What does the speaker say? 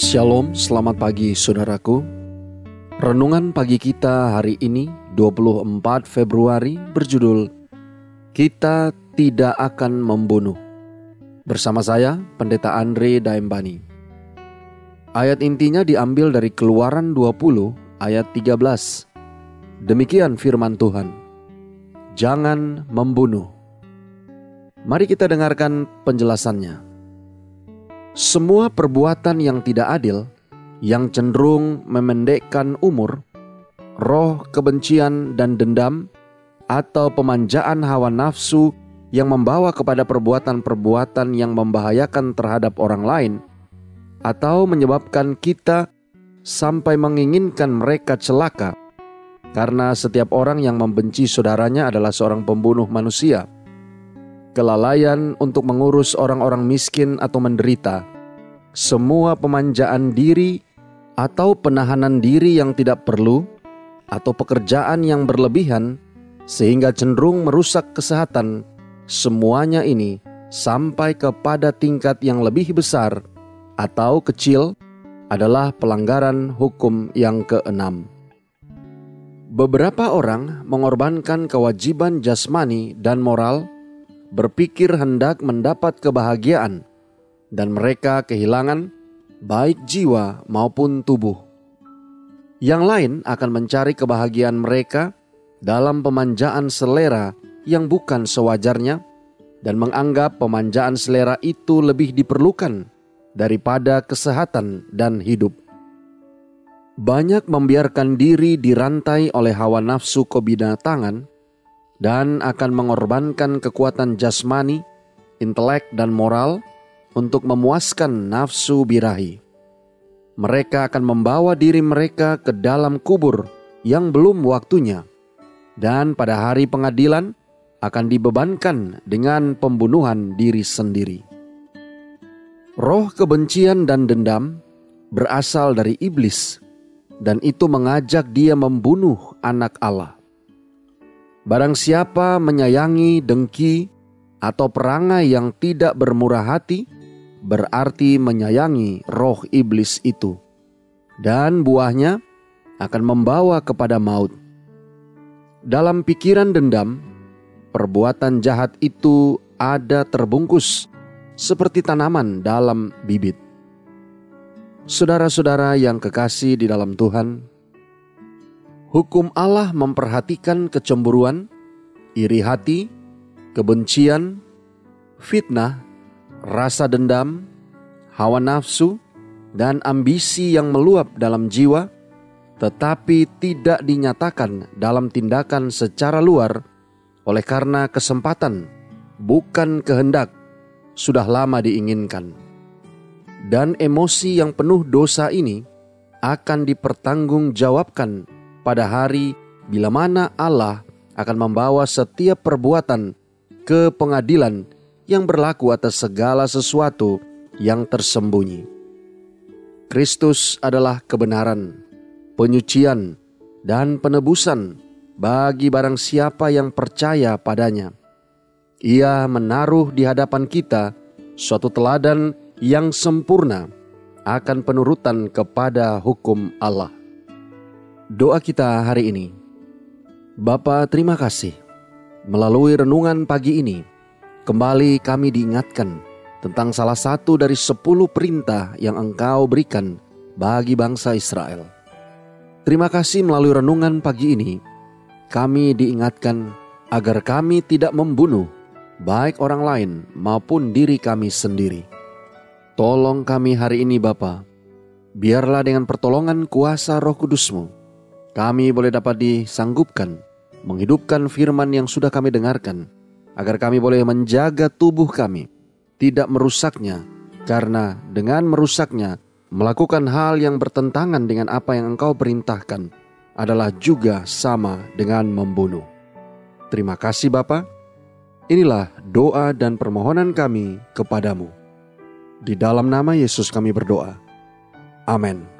Shalom, selamat pagi saudaraku. Renungan pagi kita hari ini 24 Februari berjudul Kita tidak akan membunuh. Bersama saya Pendeta Andre Daembani. Ayat intinya diambil dari Keluaran 20 ayat 13. Demikian firman Tuhan. Jangan membunuh. Mari kita dengarkan penjelasannya. Semua perbuatan yang tidak adil, yang cenderung memendekkan umur, roh kebencian dan dendam, atau pemanjaan hawa nafsu yang membawa kepada perbuatan-perbuatan yang membahayakan terhadap orang lain, atau menyebabkan kita sampai menginginkan mereka celaka, karena setiap orang yang membenci saudaranya adalah seorang pembunuh manusia. Kelalaian untuk mengurus orang-orang miskin atau menderita, semua pemanjaan diri atau penahanan diri yang tidak perlu, atau pekerjaan yang berlebihan sehingga cenderung merusak kesehatan, semuanya ini sampai kepada tingkat yang lebih besar atau kecil adalah pelanggaran hukum yang keenam. Beberapa orang mengorbankan kewajiban jasmani dan moral berpikir hendak mendapat kebahagiaan, dan mereka kehilangan baik jiwa maupun tubuh. Yang lain akan mencari kebahagiaan mereka dalam pemanjaan selera yang bukan sewajarnya, dan menganggap pemanjaan selera itu lebih diperlukan daripada kesehatan dan hidup. Banyak membiarkan diri dirantai oleh hawa nafsu kebinatangan dan akan mengorbankan kekuatan jasmani, intelek, dan moral untuk memuaskan nafsu birahi. Mereka akan membawa diri mereka ke dalam kubur yang belum waktunya, dan pada hari pengadilan akan dibebankan dengan pembunuhan diri sendiri. Roh kebencian dan dendam berasal dari iblis, dan itu mengajak dia membunuh anak Allah. Barang siapa menyayangi dengki atau perangai yang tidak bermurah hati, berarti menyayangi roh iblis itu, dan buahnya akan membawa kepada maut. Dalam pikiran dendam, perbuatan jahat itu ada terbungkus seperti tanaman dalam bibit. Saudara-saudara yang kekasih di dalam Tuhan, Hukum Allah memperhatikan kecemburuan, iri hati, kebencian, fitnah, rasa dendam, hawa nafsu, dan ambisi yang meluap dalam jiwa, tetapi tidak dinyatakan dalam tindakan secara luar oleh karena kesempatan, bukan kehendak, sudah lama diinginkan. Dan emosi yang penuh dosa ini akan dipertanggungjawabkan pada hari bila mana Allah akan membawa setiap perbuatan ke pengadilan yang berlaku atas segala sesuatu yang tersembunyi. Kristus adalah kebenaran, penyucian, dan penebusan bagi barang siapa yang percaya padanya. Ia menaruh di hadapan kita suatu teladan yang sempurna akan penurutan kepada hukum Allah. Doa kita hari ini. Bapa, terima kasih. Melalui renungan pagi ini, kembali kami diingatkan tentang salah satu dari sepuluh perintah yang engkau berikan bagi bangsa Israel. Terima kasih melalui renungan pagi ini, kami diingatkan agar kami tidak membunuh baik orang lain maupun diri kami sendiri. Tolong kami hari ini Bapa, biarlah dengan pertolongan kuasa roh kudusmu, kami boleh dapat disanggupkan menghidupkan firman yang sudah kami dengarkan, agar kami boleh menjaga tubuh kami, tidak merusaknya karena dengan merusaknya, melakukan hal yang bertentangan dengan apa yang engkau perintahkan adalah juga sama dengan membunuh. Terima kasih Bapa. Inilah doa dan permohonan kami kepadamu. Di dalam nama Yesus kami berdoa. Amin.